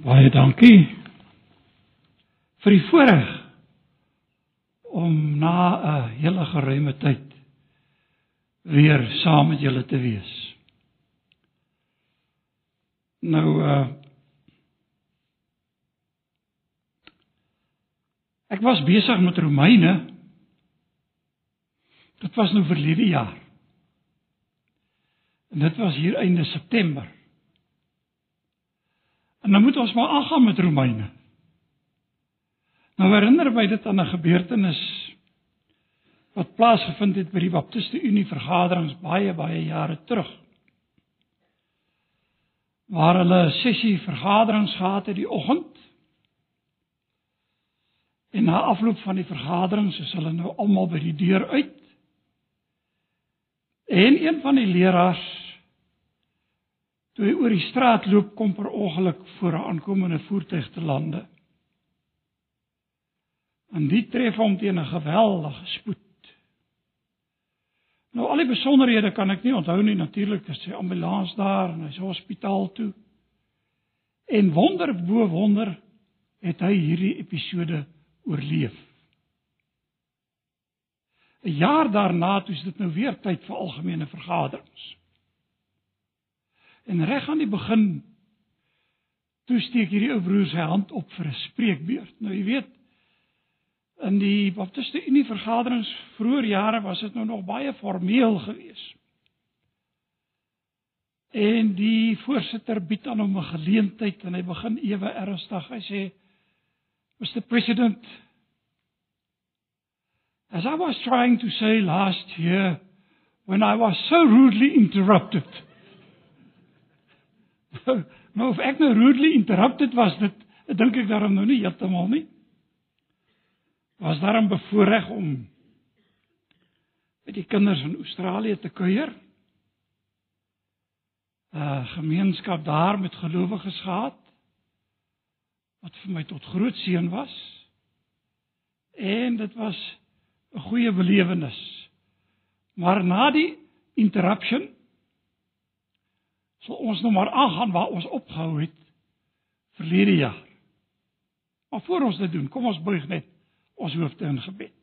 Baie dankie vir die voorreg om na 'n hele geruime tyd weer saam met julle te wees. Nou uh Ek was besig met Romeine. Dit was nou verlede jaar. En dit was hier einde September. En dan moet ons maar aangaan met Romeine. Nou herinner my dit aan 'n gebeurtenis wat plaasgevind het by die Baptiste Unie vergaderings baie baie jare terug. Waar hulle 'n sessie vergaderings gehad het die oggend. En na afloop van die vergaderings is hulle nou almal by die deur uit. En een van die leraars toe hy oor die straat loop kom per ongeluk voor 'n aankomende voertuig te lande. En dit tref hom teen 'n geweldige spoed. Nou al die besonderhede kan ek nie onthou nie natuurlik is sy ambulans daar en hy's hospitaal toe. En wonder bo wonder het hy hierdie episode oorleef. 'n Jaar daarna toe is dit nou weer tyd vir algemene vergaderings. En reg aan die begin toe steek hierdie ou broer sy hand op vir 'n spreekbeurt. Nou jy weet in die Baptiste Unie vergaderings vroeër jare was dit nou nog baie formeel geweest. En die voorsitter bied aan hom 'n geleentheid en hy begin ewe ernstig. Hy sê: "Mr President, as I was trying to say last year when I was so rudely interrupted nou of ek nou rudely interrupted was dit dink ek daarom nou nie heeltemal nie. Was daarom bevoorreg om met die kinders in Australië te kuier. 'n uh, gemeenskap daar met gelowiges gehad wat vir my tot groot seën was. En dit was 'n goeie belewenis. Maar na die interruption sal ons nou maar aangaan waar ons opgehou het verlede jaar. Maar voor ons dit doen, kom ons buig net ons hoofde in gebed.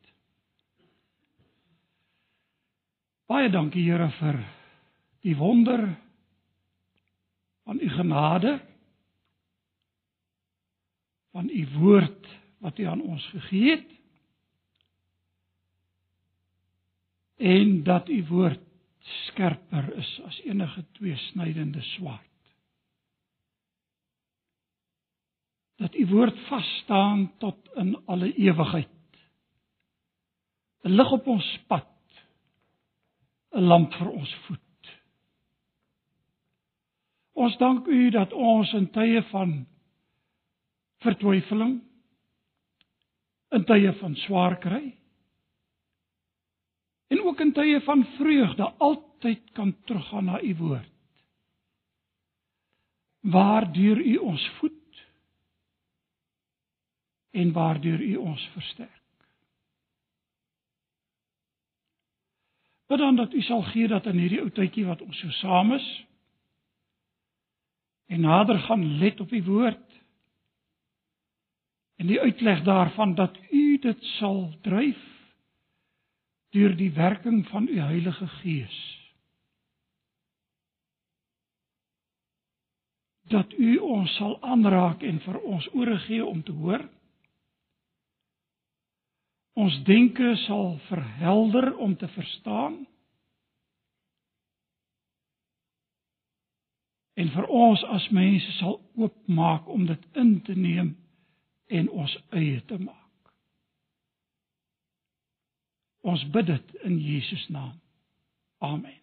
Baie dankie Here vir die wonder van u genade van u woord wat u aan ons gegee het en dat u woord skerper is as enige tweesnydende swaard. Dat u woord vas staan tot in alle ewigheid. 'n Lig op ons pad. 'n Lamp vir ons voet. Ons dank u dat ons in tye van vertwyfeling in tye van swaar kry en ook in tye van vreugde altyd kan teruggaan na u woord. Waardeur u ons voed en waardeur u ons versterk. Bid dan dat u sal gee dat in hierdie ou tydjie wat ons so saam is en nader gaan let op u woord en die uitleg daarvan dat u dit sal dryf deur die werking van u Heilige Gees. Dat u ons sal aanraak en vir ons ore gee om te hoor. Ons denke sal verhelder om te verstaan. En vir ons as mense sal oopmaak om dit in te neem en ons eie te maak. Ons bid dit in Jesus naam. Amen.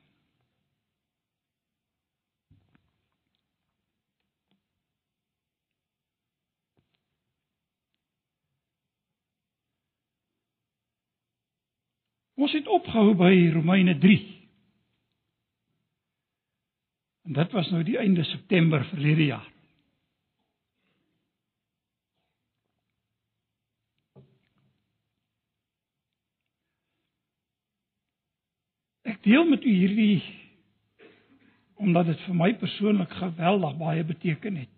Ons het opgehou by Romeine 3. En dit was nou die einde September verlede jaar. Ek deel met u hierdie omdat dit vir my persoonlik geweldig baie beteken het.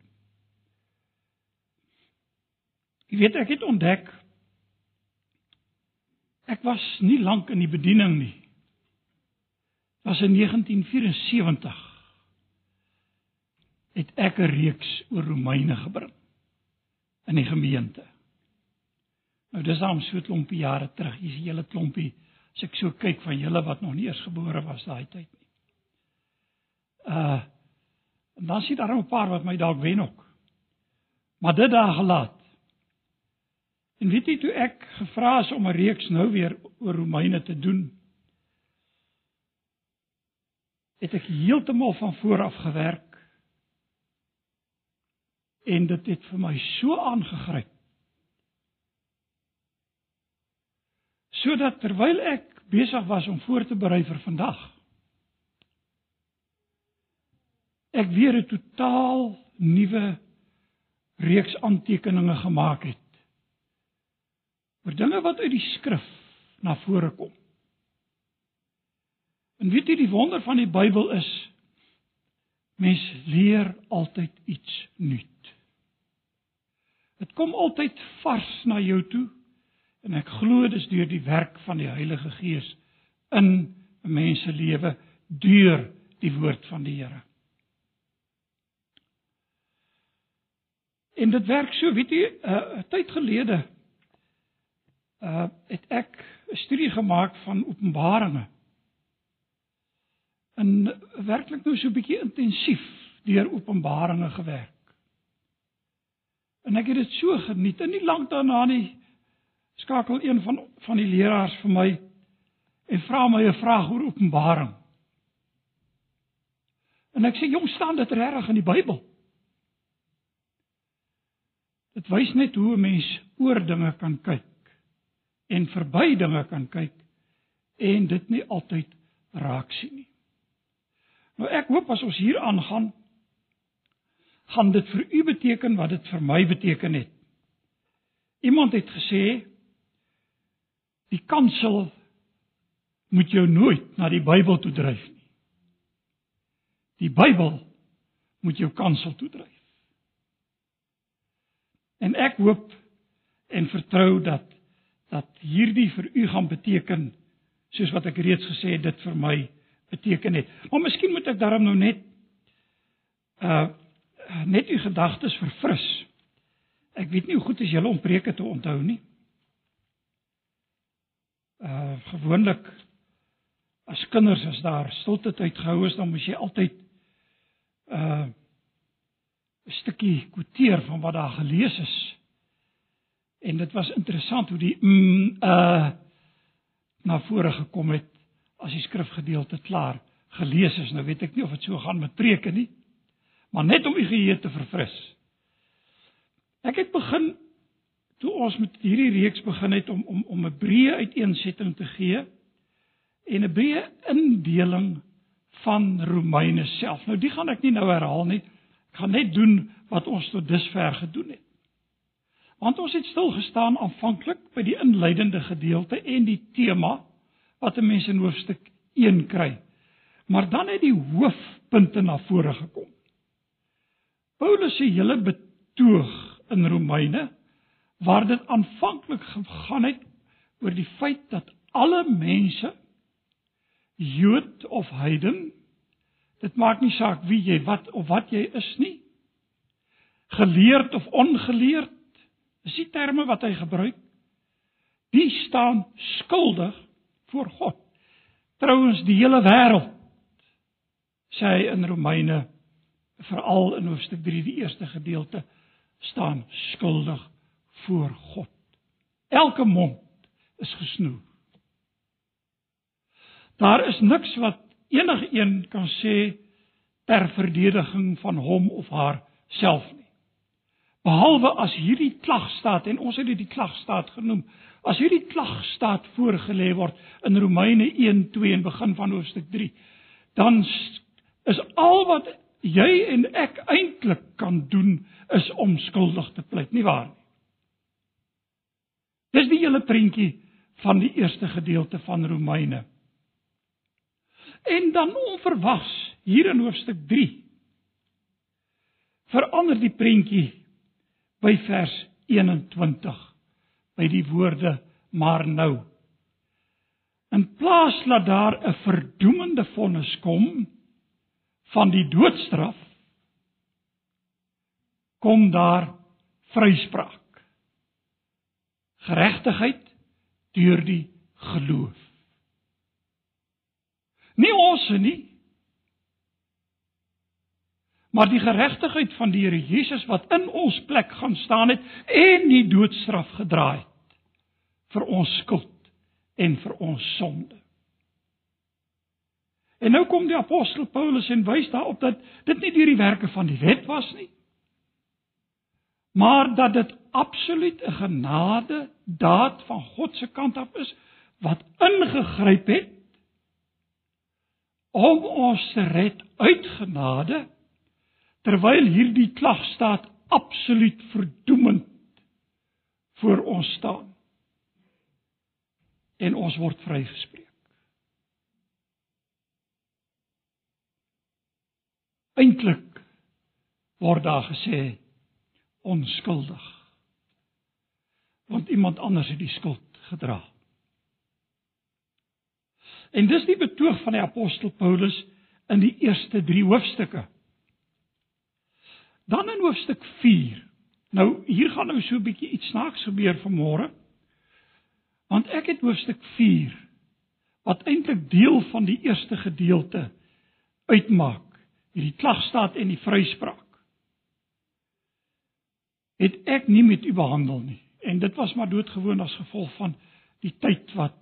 Jy weet ek het ontdek ek was nie lank in die bediening nie. Dit was in 1974 het ek 'n reeks oor Romeine gebring in die gemeente. Nou dis al so 'n klompie jare terug. Hier's 'n hele klompie as ek so kyk van julle wat nog nie eers gebore was daai tyd nie. Uh en dan sien daar 'n paar wat my dalk wen ook. Maar dit daar gelaat. En weet jy toe ek gevra is om 'n reeks nou weer oor Romeine te doen, het ek heeltemal van voor af gewerk. En dit het vir my so aangegryp. Sodat terwyl ek besig was om voor te berei vir vandag, ek weer 'n totaal nuwe reeks aantekeninge gemaak het oor dinge wat uit die skrif na vore kom. En weet jy die wonder van die Bybel is mens leer altyd iets nuut. Dit kom altyd vars na jou toe en ek glo dis deur die werk van die Heilige Gees in 'n mens se lewe deur die woord van die Here. En dit werk so, weet jy, 'n uh, tyd gelede uh het ek 'n studie gemaak van Openbaringe. En werklik nou so 'n bietjie intensief deur Openbaringe gewerk. En ek het dit so geniet en nie lank daarna nie skakel een van van die leraars vir my en vra my 'n vraag oor Openbaring. En ek sê jong staan dit regtig in die Bybel? Dit wys net hoe 'n mens oor dinge kan kyk en verby dinge kan kyk en dit nie altyd raak sien nie. Nou ek hoop as ons hier aangaan gaan dit vir u beteken wat dit vir my beteken het. Iemand het gesê die kansel moet jou nooit na die Bybel toe dryf nie. Die Bybel moet jou kansel toe dryf. En ek hoop en vertrou dat dat hierdie vir u gaan beteken soos wat ek reeds gesê het dit vir my beteken het. Maar miskien moet ek daarom nou net uh net u gedagtes verfris. Ek weet nie hoe goed is julle om preke te onthou nie. Uh gewoonlik as kinders as daar stilte tyd gehou is dan moet jy altyd uh 'n stukkie kwoteer van wat daar gelees is. En dit was interessant hoe die mm uh na vore gekom het as die skrifgedeelte klaar gelees is. Nou weet ek nie of dit so gaan met preke nie. Maar net om u geheue te verfris. Ek het begin toe ons met hierdie reeks begin het om om om 'n breë uiteensetting te gee en 'n breë indeling van Romeine self. Nou die gaan ek nie nou herhaal nie gaan net doen wat ons tot dusver gedoen het. Want ons het stil gestaan aanvanklik by die inleidende gedeelte en die tema wat 'n mens in hoofstuk 1 kry. Maar dan het die hoofpunte na vore gekom. Paulus se hele betoog in Romeine waar dit aanvanklik gegaan het oor die feit dat alle mense Jood of heiden Dit maak nie saak wie jy wat of wat jy is nie. Geleerd of ongeleerd, is die terme wat hy gebruik. Die staan skuldig voor God. Trouwens die hele wêreld sê hy in Romeine veral in hoofstuk 3 die eerste gedeelte staan skuldig voor God. Elke mond is gesnoer. Daar is niks wat enige een kan sê ter verdediging van hom of haar self nie. Behalwe as hierdie klagstaat en ons het dit die klagstaat genoem, as hierdie klagstaat voorgelê word in Romeine 1:2 en begin van hoofstuk 3, dan is al wat jy en ek eintlik kan doen is om skuldig te pleit, nie waar nie? Dis die hele prentjie van die eerste gedeelte van Romeine En dan onverwags hier in hoofstuk 3 verander die prentjie by vers 21 by die woorde maar nou. In plaas dat daar 'n verdoemende vonnis kom van die doodstraf, kom daar vryspraak. Geregtigheid deur die geloof. Nie ons nie, maar die geregtigheid van die Here Jesus wat in ons plek gaan staan het en die doodstraf gedra het vir ons skuld en vir ons sonde. En nou kom die apostel Paulus en wys daarop dat dit nie deur die werke van die wet was nie, maar dat dit absoluut 'n genade daad van God se kant af is wat ingegryp het om ons te red uit genade terwyl hierdie klag staat absoluut verdoemend voor ons staan en ons word vrygespreek. Eintlik word daar gesê onskuldig. Want iemand anders het die skuld gedra. En dis die betoog van die apostel Paulus in die eerste 3 hoofstukke. Dan in hoofstuk 4. Nou hier gaan nou so 'n bietjie iets snaaks gebeur vanmôre. Want ek het hoofstuk 4 wat eintlik deel van die eerste gedeelte uitmaak, hierdie klagstaat en die vryspraak. Het ek nie met u behandel nie en dit was maar doodgewoon as gevolg van die tyd wat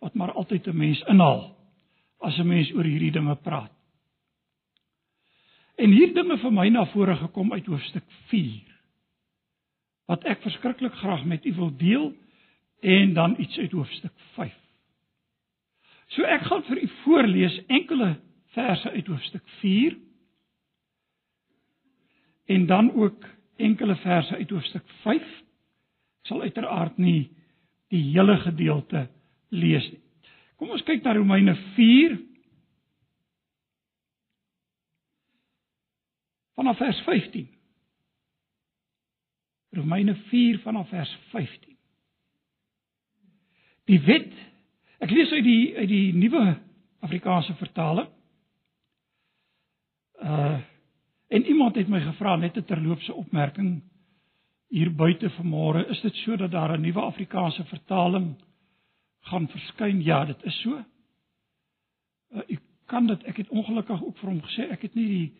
wat maar altyd 'n mens inhaal as 'n mens oor hierdie dinge praat. En hier dinge vir my na vore gekom uit hoofstuk 4 wat ek verskriklik graag met u wil deel en dan iets uit hoofstuk 5. So ek gaan vir u voorlees enkele verse uit hoofstuk 4 en dan ook enkele verse uit hoofstuk 5. Ek sal uiteraard nie die hele gedeelte lees nie. Kom ons kyk na Romeine vanaf vers 15. Romeine 4 vanaf vers 15. Die wet Ek lees uit die uit die nuwe Afrikaanse vertaling. Uh en iemand het my gevra net 'n terloopse opmerking hier buite vanmôre, is dit so dat daar 'n nuwe Afrikaanse vertaling gaan verskyn? Ja, dit is so. Uh, ek kan dit ek het ongelukkig ook vir hom gesê ek het nie die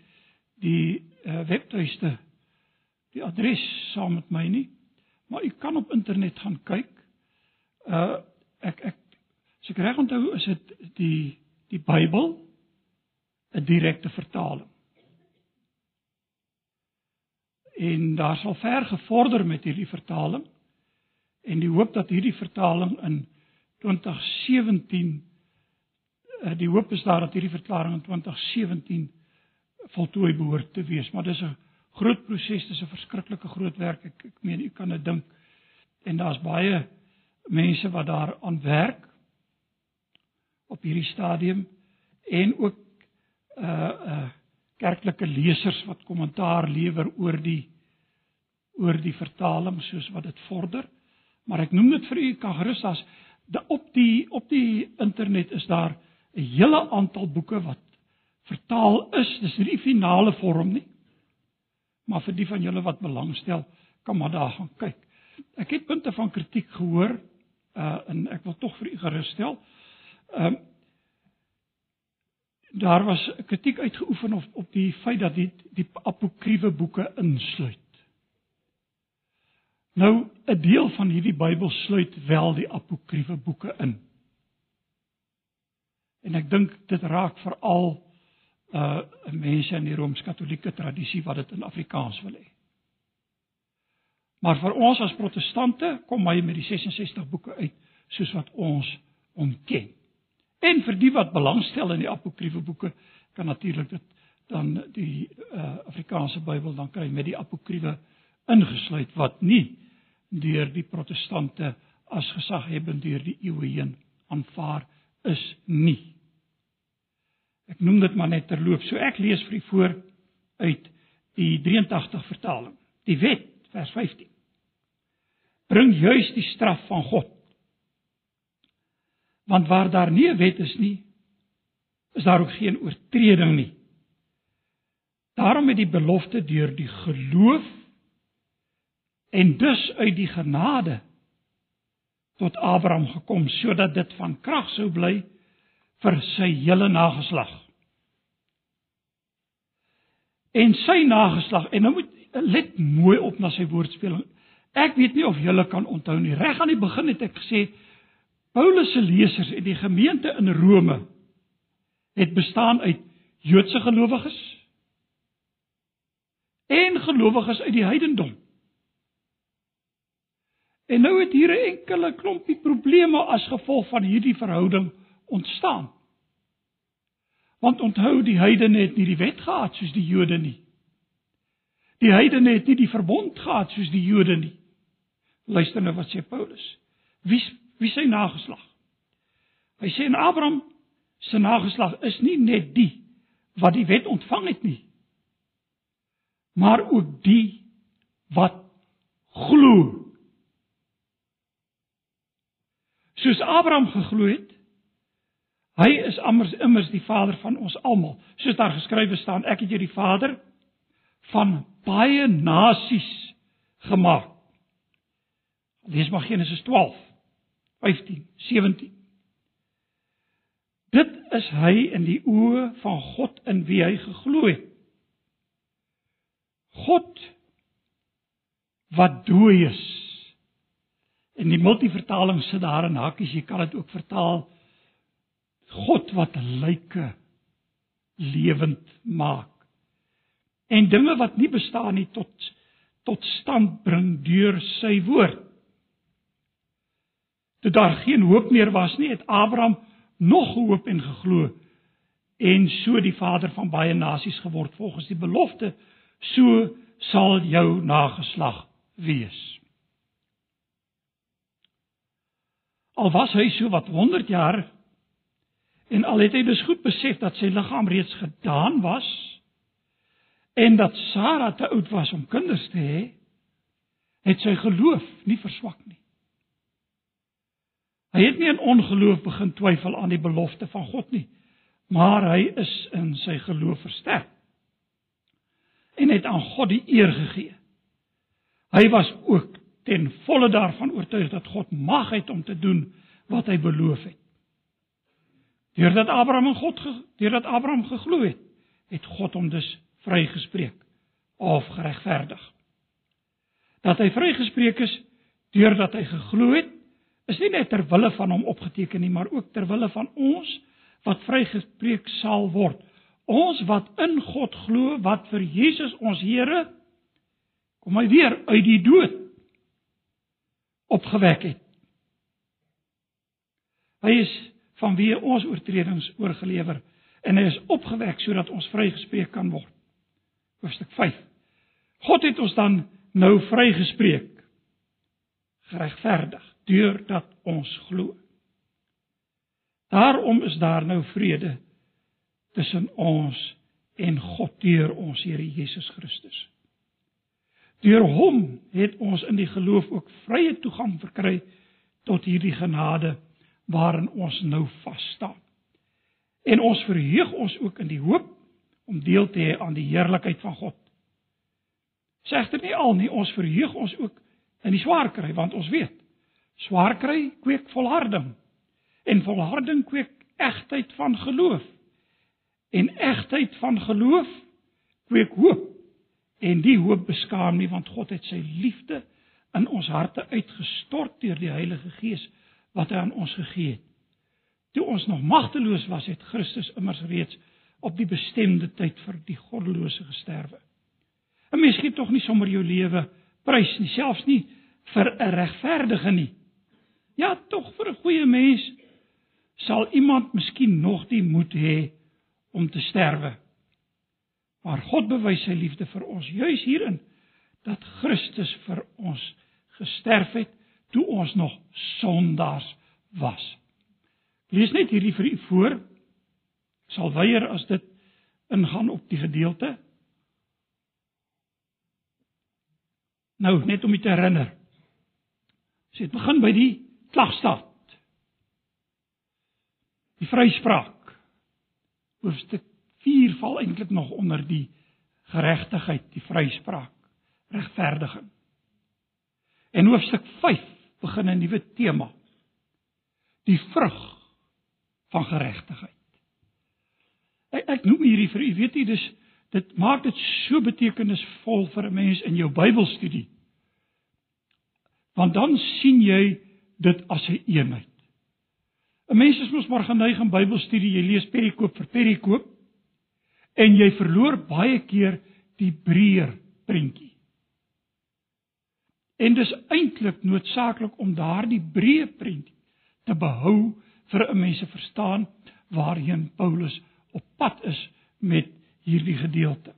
die uh, webtuiste die adres saam met my nie maar u kan op internet gaan kyk uh ek ek as ek reg onthou is dit die die Bybel 'n direkte vertaling en daar sal ver gevorder met hierdie vertaling en die hoop dat hierdie vertaling in 2017 uh, die hoop is daar dat hierdie verklaring in 2017 voltooi behoort te wees, maar dis 'n groot proses, dis 'n verskriklike groot werk. Ek ek meen u kan dit dink. En daar's baie mense wat daar aan werk op hierdie stadium en ook uh uh kerklike lesers wat kommentaar lewer oor die oor die vertaling soos wat dit vorder. Maar ek noem dit vir u kan gerus as op die op die internet is daar 'n hele aantal boeke wat vertaal is. Dis nie die finale vorm nie. Maar vir die van julle wat belangstel, kan maar daar gaan kyk. Ek het punte van kritiek gehoor uh en ek wil tog vir u gerus stel. Ehm uh, daar was kritiek uitgeoefen op op die feit dat die, die apokriewe boeke insluit. Nou 'n deel van hierdie Bybel sluit wel die apokriewe boeke in. En ek dink dit raak veral uh mense in die rooms-katolieke tradisie wat dit in Afrikaans wil hê. Maar vir ons as protestante kom hy met die 66 boeke uit soos wat ons ontken. En vir die wat belangstel in die apokriewe boeke kan natuurlik dit dan die uh Afrikaanse Bybel dan kry met die apokriewe ingesluit wat nie deur die protestante as gesaghebend deur die eeue heen aanvaar is nie. Ek noem dit maar net terloop. So ek lees vir u voor uit die 83 vertaling. Die wet vers 15. bring juis die straf van God. Want waar daar nie 'n wet is nie, is daar ook geen oortreding nie. Daarom het die belofte deur die geloof en dus uit die genade tot Abraham gekom sodat dit van krag sou bly vir sy hele nageslag. En sy nageslag en nou moet let mooi op na sy woordspeling. Ek weet nie of julle kan onthou nie. Reg aan die begin het ek gesê Paulus se lesers in die gemeente in Rome het bestaan uit Joodse gelowiges en gelowiges uit die heidendom. En nou het hier 'n enkele klompie probleme as gevolg van hierdie verhouding ontstaan. Want onthou die heidene het nie die wet gehad soos die Jode nie. Die heidene het nie die verbond gehad soos die Jode nie. Luister nou wat sê Paulus. Wie wie sy nageslag? Hy sê en Abraham se nageslag is nie net die wat die wet ontvang het nie, maar ook die wat glo. Soos Abraham geglo het, hy is immers immers die vader van ons almal. Soos daar geskrywe staan, ek het jou die vader van baie nasies gemaak. Lees maar Genesis 12, 15, 17. Dit is hy in die oë van God in wie hy geglo het. God wat dooi is. In die multivertaling sit daar in hakkies, jy kan dit ook vertaal God wat lyke lewend maak. En dinge wat nie bestaan nie tot tot stand bring deur sy woord. Toe daar geen hoop meer was nie, het Abraham nog gehoop en geglo en so die vader van baie nasies geword volgens die belofte so sal jou nageslag wees. Al was hy so wat 100 jaar en al het hy dus goed besef dat sy liggaam reeds gedaan was en dat Sara te oud was om kinders te hê, het sy geloof nie verswak nie. Hy het nie in ongeloof begin twyfel aan die belofte van God nie, maar hy is in sy geloof versterk en het aan God die eer gegee. Hy was ook ten volle daarvan oortuig dat God mag het om te doen wat hy beloof het. Deurdat Abraham in God deurdat Abraham geglo het, het God hom dus vrygespreek of geregverdig. Dat hy vrygespreek is deurdat hy geglo het, is nie net ter wille van hom opgeteken nie, maar ook ter wille van ons wat vrygespreek sal word. Ons wat in God glo, wat vir Jesus ons Here kom hy weer uit die dood opgewek het. Hy is van wie ons oortredings oorgelewer en hy is opgewek sodat ons vrygespreek kan word. Hoofstuk 5. God het ons dan nou vrygespreek. Geregverdig deurdat ons glo. Daarom is daar nou vrede tussen ons en God deur ons Here Jesus Christus. Deur hom het ons in die geloof ook vrye toegang verkry tot hierdie genade waarin ons nou vas staan. En ons verheug ons ook in die hoop om deel te hê aan die heerlikheid van God. Segter nie al nie, ons verheug ons ook in die swaar kry want ons weet Swaar kry kweek volharding. En volharding kweek egtheid van geloof. En egtheid van geloof kweek hoop. En die hoop beskaam nie want God het sy liefde in ons harte uitgestort deur die Heilige Gees wat hy aan ons gegee het. Toe ons nog magteloos was, het Christus immers reeds op die bestemde tyd vir die goddelose gesterwe. 'n Mens gee tog nie sommer jou lewe prys nie, selfs nie vir 'n regverdige nie. Ja, tog vir 'n goeie mens sal iemand miskien nog die moed hê om te sterwe. Maar God bewys sy liefde vir ons juis hierin dat Christus vir ons gesterf het toe ons nog sondaars was. Lees net hierdie vir u voor. Sal weier as dit ingaan op die gedeelte. Nou net om u te herinner. So dit begin by die klagstaat. Die vryspraak. Hoofstuk 4 val eintlik nog onder die geregtigheid, die vryspraak, regverdiging. En hoofstuk 5 begin 'n nuwe tema. Die vrug van geregtigheid. Ek, ek noem hierdie vir u, weet jy, dis dit maak dit so betekenisvol vir 'n mens in jou Bybelstudie. Want dan sien jy dit as 'n een eenheid. 'n Mens is mos maar geneig in Bybelstudie, jy lees perikoop vir perikoop en jy verloor baie keer die breër prentjie. En dis eintlik noodsaaklik om daardie breë prentjie te behou vir 'n mens se verstaan waarheen Paulus op pad is met hierdie gedeelte.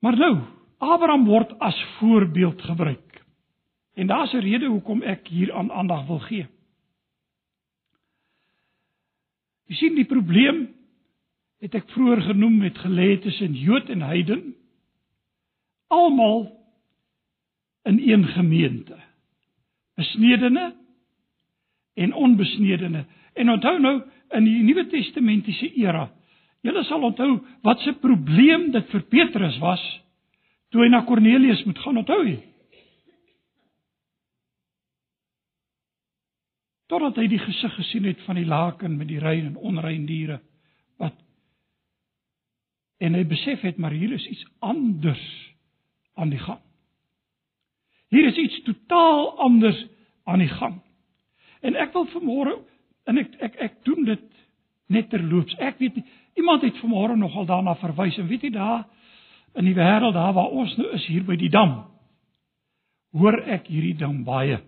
Maar nou, Abraham word as voorbeeld gebruik. En daar's 'n rede hoekom ek hier aan aandag wil gee. Jy sien die probleem het ek vroeër genoem met geleë tussen Jood en heiden. Almal in een gemeente. Besnedene en onbesnedene. En onthou nou in die Nuwe Testamentiese era Julle sal onthou wat se probleem dit vir Petrus was toe hy na Kornelius moet gaan, onthou jy? Totdat hy die gesig gesien het van die laken met die rein en onrein diere wat en hy besef het maar hier is iets anders aan die gang. Hier is iets totaal anders aan die gang. En ek wil vanmôre en ek ek ek doen dit net terloops. Ek weet nie Iemand het vanmôre nogal daarna verwys en weet jy daar in die wêreld daar waar ons nou is hier by die dam hoor ek hierdie ding baie.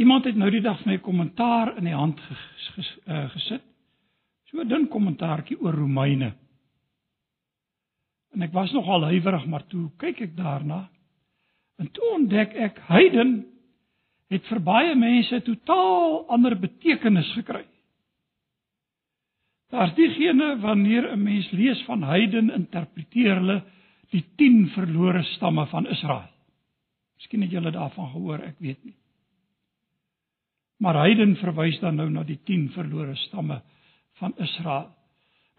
Iemand het nou die dag my kommentaar in die hand ges, ges, uh, gesit. So 'n dun kommentaartjie oor Romeine. En ek was nogal huiwerig, maar toe kyk ek daarna en toe ontdek ek heiden het vir baie mense totaal ander betekenis gekry. Daar's diegene wanneer 'n mens lees van heiden interpreteer hulle die 10 verlore stamme van Israel. Miskien het julle daarvan gehoor, ek weet nie. Maar heiden verwys dan nou na die 10 verlore stamme van Israel.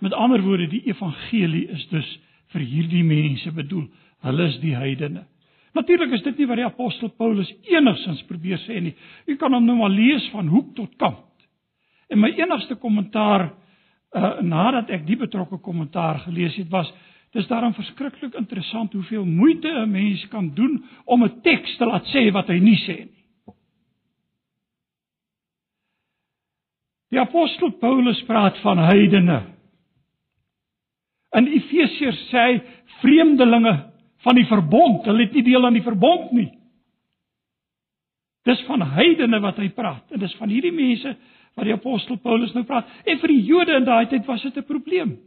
Met ander woorde, die evangelie is dus vir hierdie mense bedoel. Hulle is die heidene. Natuurlik is dit nie wat die apostel Paulus enigsins probeer sê nie. U kan hom nou maar lees van hoek tot kant. En my enigste kommentaar uh, nadat ek die betrokke kommentaar gelees het was dis daarom verskriklik interessant hoeveel moeite 'n mens kan doen om 'n teks te laat sê wat hy nie sê nie. Die apostel Paulus praat van heidene. In Efesiërs sê hy vreemdelinge van die verbond, hulle het nie deel aan die verbond nie. Dis van heidene wat hy praat en dis van hierdie mense wat die apostel Paulus nou praat. En vir die Jode in daai tyd was dit 'n probleem.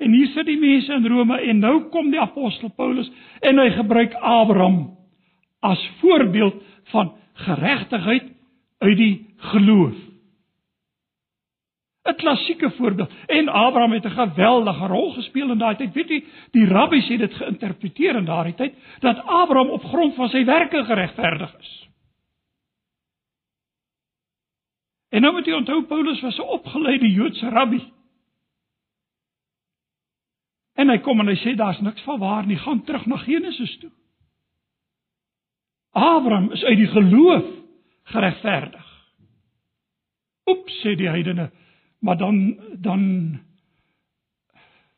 En hier sit die mense in Rome en nou kom die apostel Paulus en hy gebruik Abraham as voorbeeld van geregtigheid uit die geloof. 'n Klassieke voorbeeld. En Abraham het 'n geweldige rol gespeel in daai tyd. Weet jy, die rabbies het dit geïnterpreteer in daardie tyd dat Abraham op grond van sy werke geregverdig is. En nou moet jy onthou Paulus was 'n opgeleide Joodse rabbi. En hy kom en hy sê daar's niks van waar nie, gaan terug na Genesis toe. Abraham is uit die geloof geregverdig. Oeps sê die heidene, maar dan dan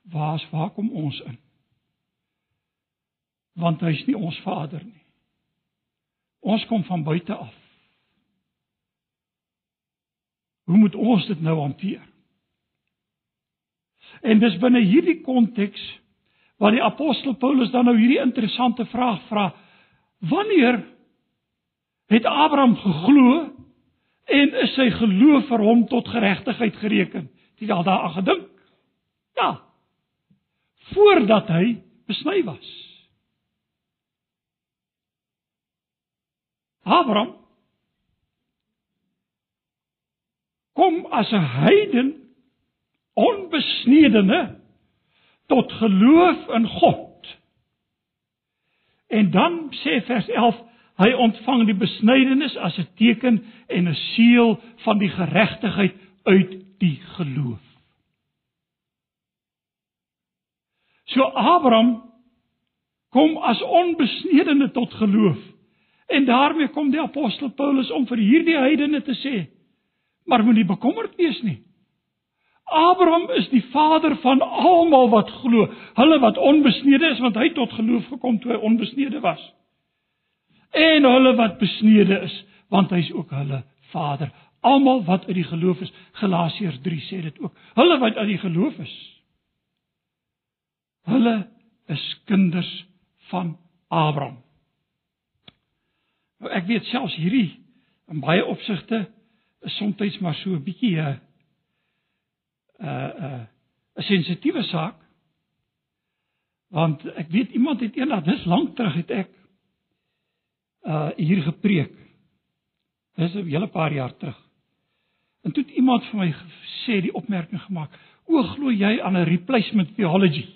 waar's waar kom ons in? Want hy's nie ons vader nie. Ons kom van buite af. Hoe moet ons dit nou hanteer? En dis binne hierdie konteks waar die apostel Paulus dan nou hierdie interessante vraag vra: Wanneer het Abraham geglo en is sy geloof vir hom tot geregtigheid gereken? Het jy al daaraan gedink? Ja. Voordat hy besny was. Abraham kom as 'n heiden onbesnedene tot geloof in God. En dan sê vers 11, hy ontvang die besnydenis as 'n teken en 'n seël van die geregtigheid uit die geloof. So Abraham kom as onbesnedene tot geloof. En daarmee kom die apostel Paulus om vir hierdie heidene te sê: Maar moenie bekommerd wees nie. Abraham is die vader van almal wat glo, hulle wat onbesnede is want hy tot geloof gekom toe hy onbesnede was. En hulle wat besnede is want hy's ook hulle vader. Almal wat uit die geloof is. Galasiërs 3 sê dit ook. Hulle wat uit die geloof is. Hulle is kinders van Abraham. Nou ek weet selfs hierdie in baie opsigte is soms maar so 'n bietjie 'n 'n 'n sensitiewe saak. Want ek weet iemand het eendag dis lank terug het ek uh hier gepreek. Dis 'n hele paar jaar terug. En toe het iemand vir my gesê die opmerking gemaak: "O, glo jy aan 'n replacement theology?"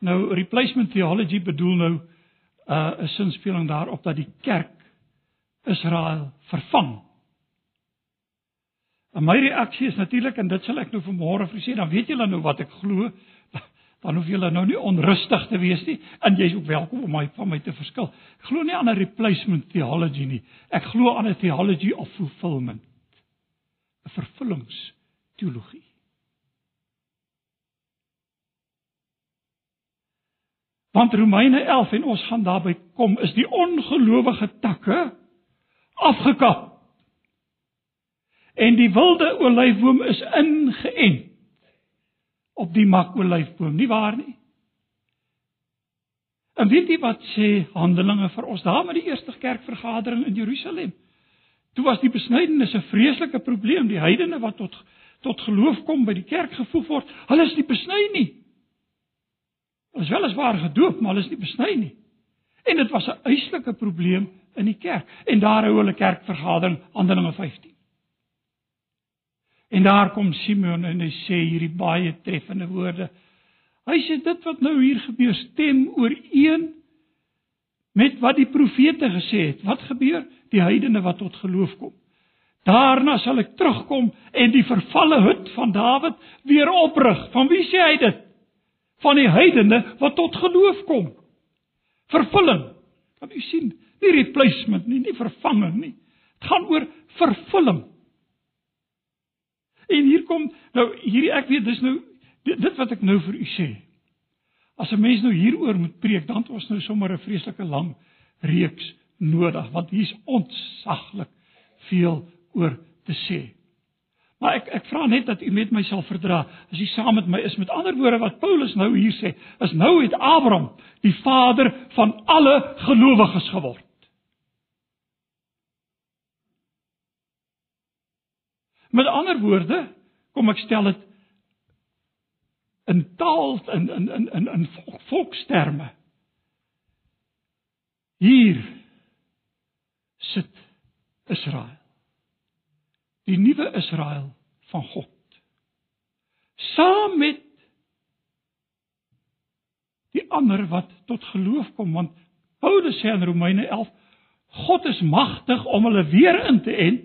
Nou replacement theology bedoel nou uh 'n sinspeling daarop dat die kerk Israel vervang En my reaksie is natuurlik en dit sal ek nou vanmôre vir sê, dan weet julle nou wat ek glo. Dan hoef julle nou nie onrustig te wees nie en jy's ook welkom om my van my te verskil. Ek glo nie aan 'n replacement theology nie. Ek glo aan 'n theology of fulfillment. 'n Vervullingsteologie. Want Romeine 11 en ons gaan daarby kom, is die ongelowige takke afgekap en die wilde olyfboom is ingeënt op die makolyfboom, nie waar nie? En weet jy wat sê Handelinge vir ons daar met die eerste kerkvergadering in Jerusalem? Toe was die besnydenis 'n vreeslike probleem, die heidene wat tot tot geloof kom by die kerk gevoeg word, hulle is nie besny nie. Hulle is weliswaar gedoop, maar hulle is nie besny nie. En dit was 'n uitslike probleem in die kerk. En daar hou hulle kerkvergadering Handelinge 15. En daar kom Simeon en hy sê hierdie baie treffende woorde. Hy sê dit wat nou hier gebeur stem ooreen met wat die profete gesê het. Wat gebeur? Die heidene wat tot geloof kom. Daarna sal ek terugkom en die vervalle hut van Dawid weer oprig. Van wie sê hy dit? Van die heidene wat tot geloof kom. Vervulling. Kan u sien? Nie replacement nie, nie vervanging nie. Dit gaan oor vervulling. En hier kom nou hierdie ek weet dis nou dit, dit wat ek nou vir u sê. As 'n mens nou hieroor moet preek, dan het ons nou sommer 'n vreeslike lang reeks nodig want hier's ontsaglik veel oor te sê. Maar ek ek vra net dat u met my sal verdra as u saam met my is met ander woorde wat Paulus nou hier sê, is nou het Abraham die vader van alle gelowiges geword. Met ander woorde, kom ek stel dit in taal in in in in in volksterme. Hier sit Israel. Die nuwe Israel van God. Saam met die ander wat tot geloof kom want Paulus sê in Romeine 11 God is magtig om hulle weer in te en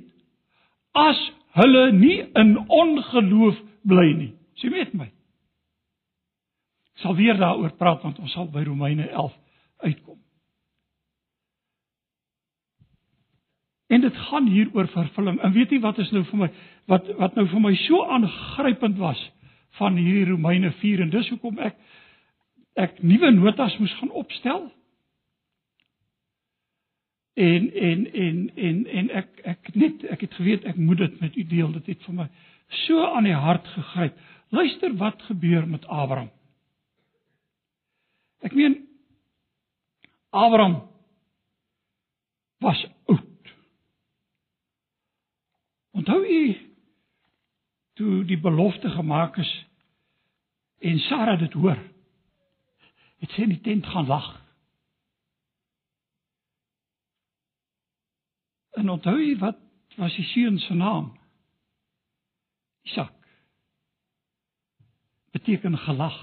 as hulle nie in ongeloof bly nie. Sien met my. Ek sal weer daaroor praat want ons sal by Romeine 11 uitkom. En dit gaan hier oor vervulling. En weet jy wat is nou vir my wat wat nou vir my so aangrypend was van hierdie Romeine 4 en dis hoekom ek ek nuwe notas moes gaan opstel En en en en en ek ek net ek het geweet ek moet dit met u deel. Dit het vir my so aan die hart gegryp. Luister wat gebeur met Abraham. Ek meen Abraham was oud. Onthou u toe die belofte gemaak is en Sara dit hoor. Het sy in die tent gaan lag. En onthou jy wat was die seun se naam? Isak. Beteken gelag.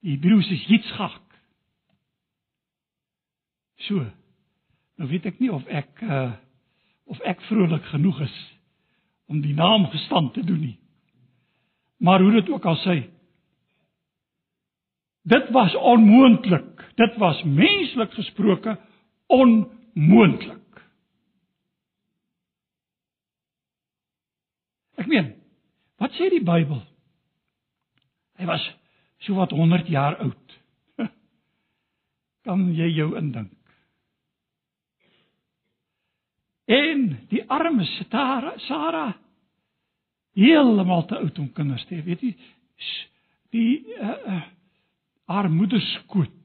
Die Hebreëus is Yitzchak. So. Nou weet ek nie of ek uh of ek vrolik genoeg is om die naam gestand te doen nie. Maar hoe dit ook al sê, dit was onmoontlik. Dit was menslik gesproke onmoontlik. Ek meen, wat sê die Bybel? Hy was so wat 100 jaar oud. Kan jy jou indink? En die arme Sara, Sara heeltemal te oud om kinders te hê. Weet jy, die uh, uh, haar moeder skoot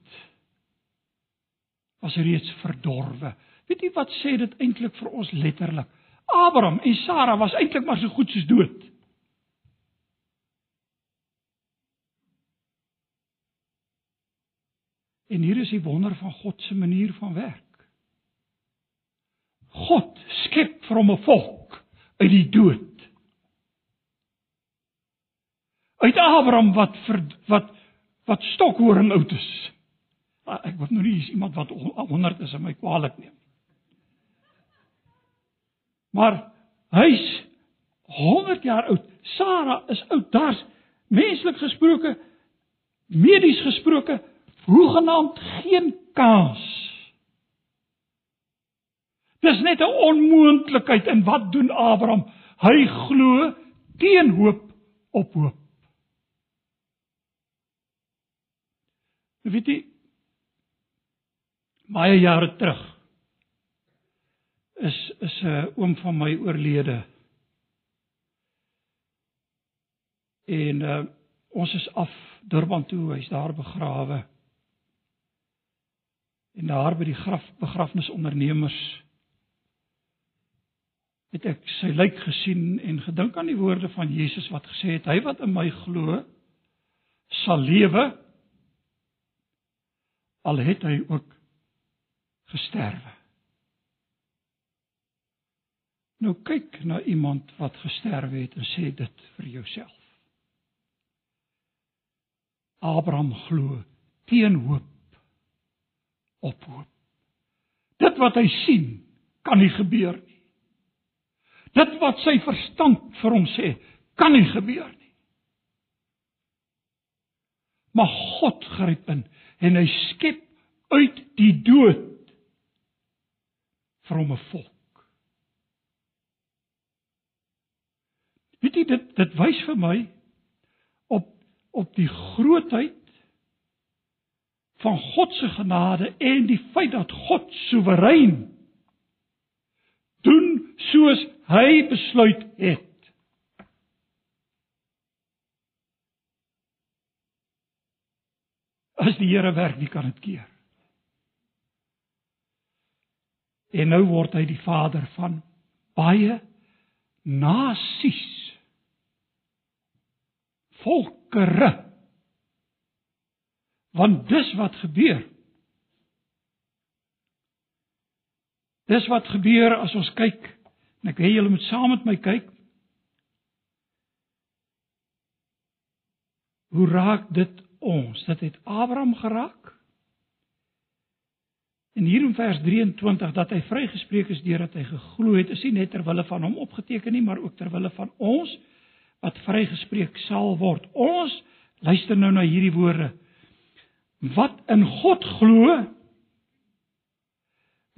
was reeds verdorwe. Weet jy wat sê dit eintlik vir ons letterlik? Abraham en Sara was eintlik maar so goed soos dood. En hier is die wonder van God se manier van werk. God skep vir hom 'n volk uit die dood. Uit Abraham wat ver, wat wat stokhoring oud is. Ek word nou nie is iemand wat 100 is en my kwaliek neem. Maar hy's 100 jaar oud. Sara is oud. Daar's menslik gesproke medies gesproke hoegenaamd geen kans Dis net 'n onmoontlikheid en wat doen Abraham? Hy glo teen hoop op hoop. Weet jy baie jare terug is is 'n oom van my oorlede. En uh, ons is af Durban toe, hy's daar begrawe. En daar by die graf begrafnisondernemers het ek sy lijk gesien en gedink aan die woorde van Jesus wat gesê het hy wat in my glo sal lewe al het hy ook gesterwe. Nou kyk na iemand wat gesterwe het en sê dit vir jouself. Abraham glo teen hoop op hoop. Dit wat hy sien kan nie gebeur nie. Dit wat sy verstand vir hom sê, kan nie gebeur nie. Maar God gryp in en hy skep uit die dood 'n volk. Weet jy dit dit wys vir my op op die grootheid van God se genade en die feit dat God soewerein doen soos hy besluit het. As die Here werk, wie kan dit keer? En nou word hy die vader van baie nasies. Volkere. Want dis wat gebeur. Dis wat gebeur as ons kyk En ek wil julle moet saam met my kyk. Hoe raak dit ons? Dit het Abraham geraak. En hier in vers 23 dat hy vrygespreek is deurdat hy geglo het, is nie net ter wille van hom opgeteken nie, maar ook ter wille van ons wat vrygespreek sal word. Ons luister nou na hierdie woorde. Wat in God glo,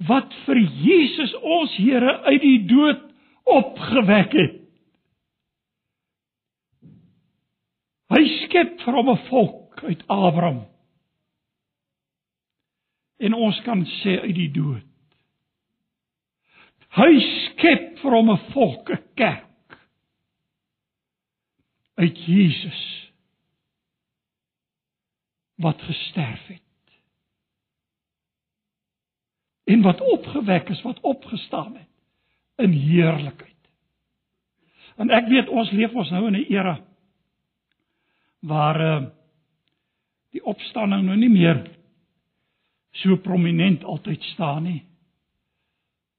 wat vir Jesus ons Here uit die dood opgewek het. Hy skep vir hom 'n volk uit Abraham. En ons kan sê uit die dood. Hy skep vir hom 'n volk, 'n kerk uit Jesus wat gesterf het en wat opgewek is, wat opgestaan het in heerlikheid. En ek weet ons leef ons nou in 'n era waar uh, die opstanding nou nie meer so prominent altyd staan nie.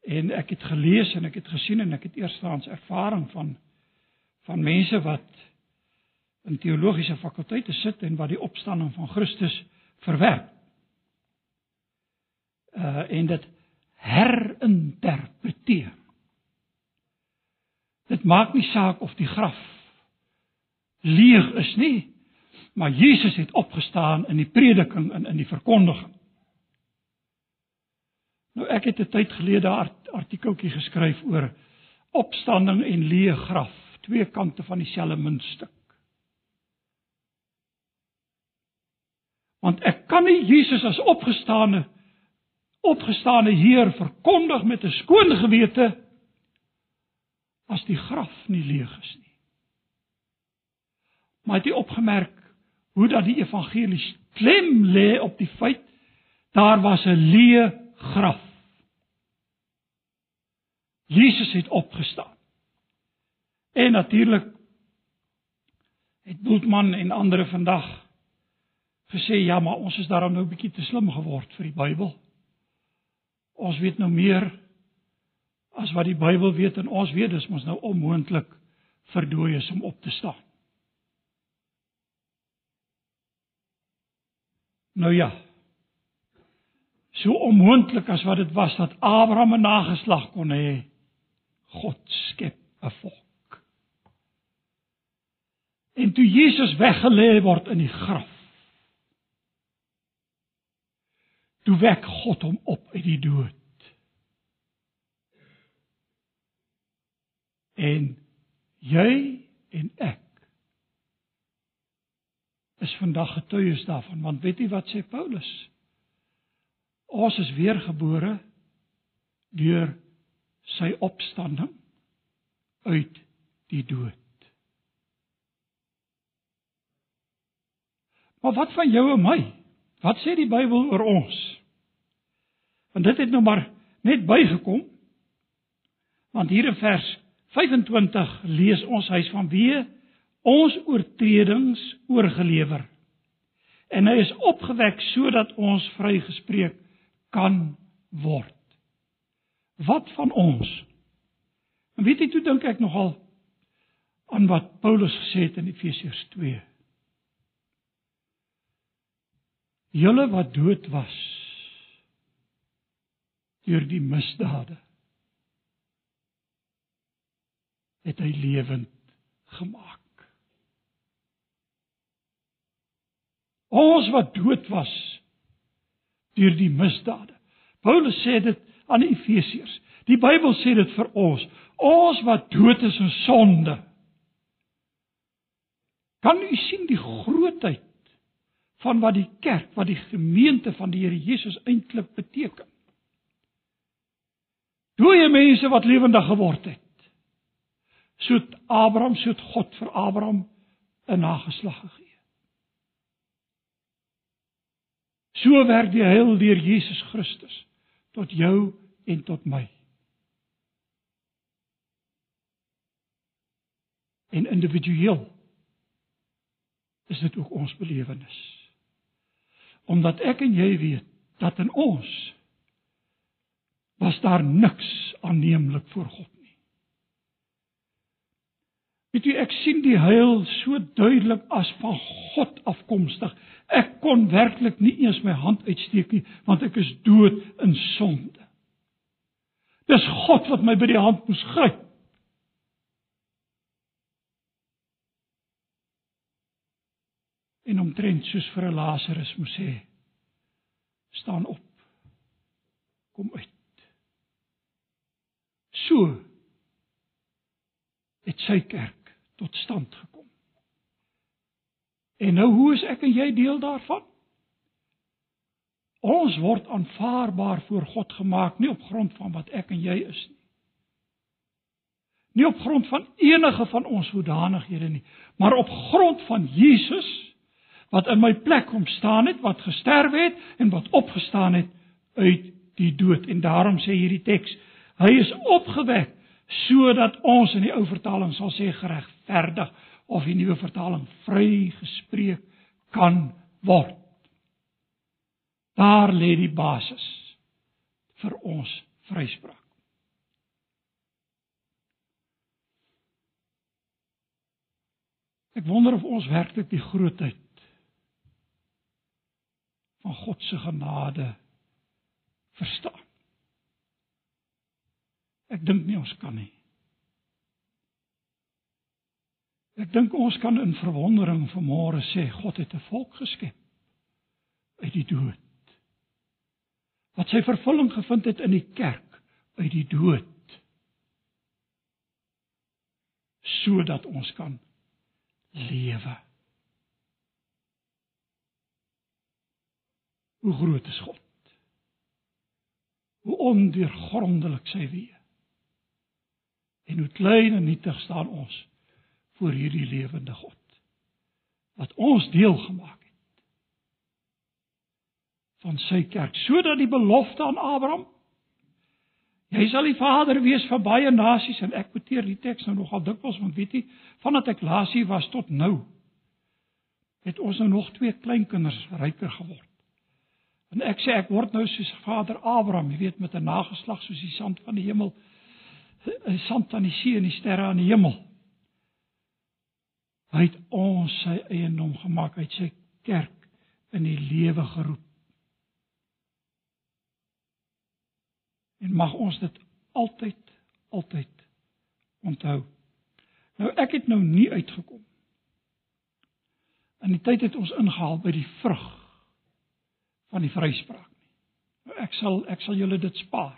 En ek het gelees en ek het gesien en ek het eerstens ervaring van van mense wat in teologiese fakulteite sit en wat die opstanding van Christus verwerp uh en dit herinterpreteer. Dit maak nie saak of die graf leeg is nie, maar Jesus het opgestaan in die prediking en in die verkondiging. Nou ek het 'n tyd gelede 'n artikeltjie geskryf oor opstanding en leë graf, twee kante van dieselfde muntstuk. Want ek kan nie Jesus as opgestane opgestane Heer verkondig met 'n skoon gewete as die graf nie leeg is nie. Maar het jy opgemerk hoe dat die evangelie klem lê op die feit daar was 'n leë graf. Jesus het opgestaan. En natuurlik het Bultmann en ander vandag gesê ja, maar ons is daarom nou 'n bietjie te slim geword vir die Bybel. Ons weet nou meer as wat die Bybel weet en ons weet dis mos nou onmoontlik vir dooies om op te staan. Nou ja. So onmoontlik as wat dit was dat Abraham 'n nageslag kon hê. God skep 'n volk. En toe Jesus weggelê word in die graf. Toe wek God hom op uit die dood. En jy en ek is vandag getuies daarvan want weet jy wat sê Paulus? Ons is weergebore deur sy opstanding uit die dood. Maar wat van jou en my? Wat sê die Bybel oor ons? Want dit het nou maar net bygekom. Want hier in vers 25 lees ons hy's van wie ons oortredings oorgelewer. En hy is opgewek sodat ons vrygespreek kan word. Wat van ons? En weet jy toe dink ek nogal aan wat Paulus gesê het in Efesiërs 2. Julle wat dood was deur die misdade het hy lewend gemaak. Ons wat dood was deur die misdade. Paulus sê dit aan die Efesiërs. Die Bybel sê dit vir ons. Ons wat dood is in sonde. Kan u sien die grootheid van wat die kerk, wat die gemeente van die Here Jesus eintlik beteken? Dooie mense wat lewendig geword het soet Abraham soet God vir Abraham 'n nageslag gegee. So werk die heil deur Jesus Christus tot jou en tot my. En individueel is dit ook ons belewenis. Omdat ek en jy weet dat in ons was daar niks aanneemlik voor God Weet jy ek sien die heil so duidelik as van God afkomstig. Ek kon werklik nie eens my hand uitsteek nie want ek is dood in sonde. Dis God wat my by die hand moes gryp. En omtrent soos vir 'n Lazarus moes sê: "Staan op. Kom uit." So het sy kerk tot stand gekom. En nou hoe is ek en jy deel daarvan? Ons word aanvaarbaar voor God gemaak nie op grond van wat ek en jy is nie. Nie op grond van enige van ons hoedanighede nie, maar op grond van Jesus wat in my plek kom staan het, wat gesterf het en wat opgestaan het uit die dood. En daarom sê hierdie teks, hy is opgewek sodat ons in die ou vertaling sal sê geregverdig of die nuwe vertaling vrygespreek kan word. Daar lê die basis vir ons vryspraak. Ek wonder of ons werklik die grootheid van God se genade verstaan. Ek dink nie ons kan nie. Ek dink ons kan in verwondering vanmôre sê God het 'n volk geskep uit die dood. Wat sy vervulling gevind het in die kerk uit die dood. sodat ons kan lewe. Hoe groot is God? Hoe ondeurgrondelik sy weë. En hoe klein en nietig staan ons voor hierdie lewende God wat ons deel gemaak het van sy kerk sodat die belofte aan Abraham Jy sal die vader wees vir baie nasies en ek quoteer die teks nou nogal dikwels want weet jy vandat ek laas hier was tot nou het ons nou nog twee kleinkinders ryker geword. En ek sê ek word nou soos vader Abraham, jy weet met 'n nageslag soos die sand van die hemel, die sand van die see en die sterre aan die hemel. Hy het ons sy eiendom gemaak, hy het sy kerk in die lewe geroep. En mag ons dit altyd altyd onthou. Nou ek het nou nie uitgekom. In die tyd het ons ingehaal by die vrug van die vryspraak nie. Nou ek sal ek sal julle dit spaar.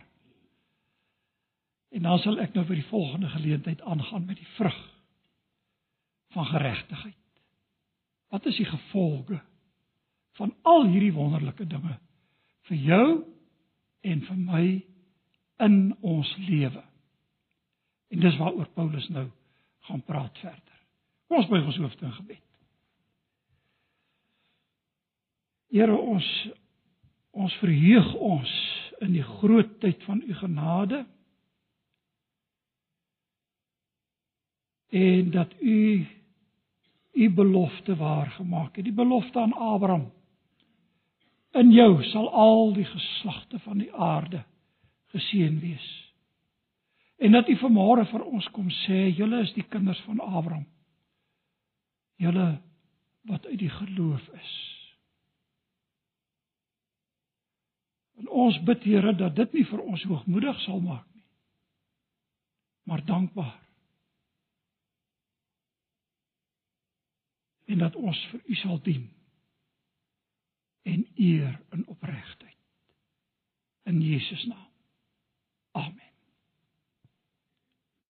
En dan sal ek nou vir die volgende geleentheid aangaan met die vrug van geregtigheid. Wat is die gevolge van al hierdie wonderlike dinge vir jou en vir my in ons lewe. En dis waaroor Paulus nou gaan praat verder. Kom ons buig ons hoofde in gebed. Here ons ons verheug ons in die grootheid van u genade en dat u u belofte waar gemaak het die belofte aan Abraham in jou sal al die geslagte van die aarde geseën wees. En dat U vanmôre vir ons kom sê, julle is die kinders van Abraham. Julle wat uit die geloof is. En ons bid Here dat dit nie vir ons hoogmoedig sal maak nie. Maar dankbaar. En dat ons vir U sal dien en eer in opregtheid. In Jesus naam. Amen.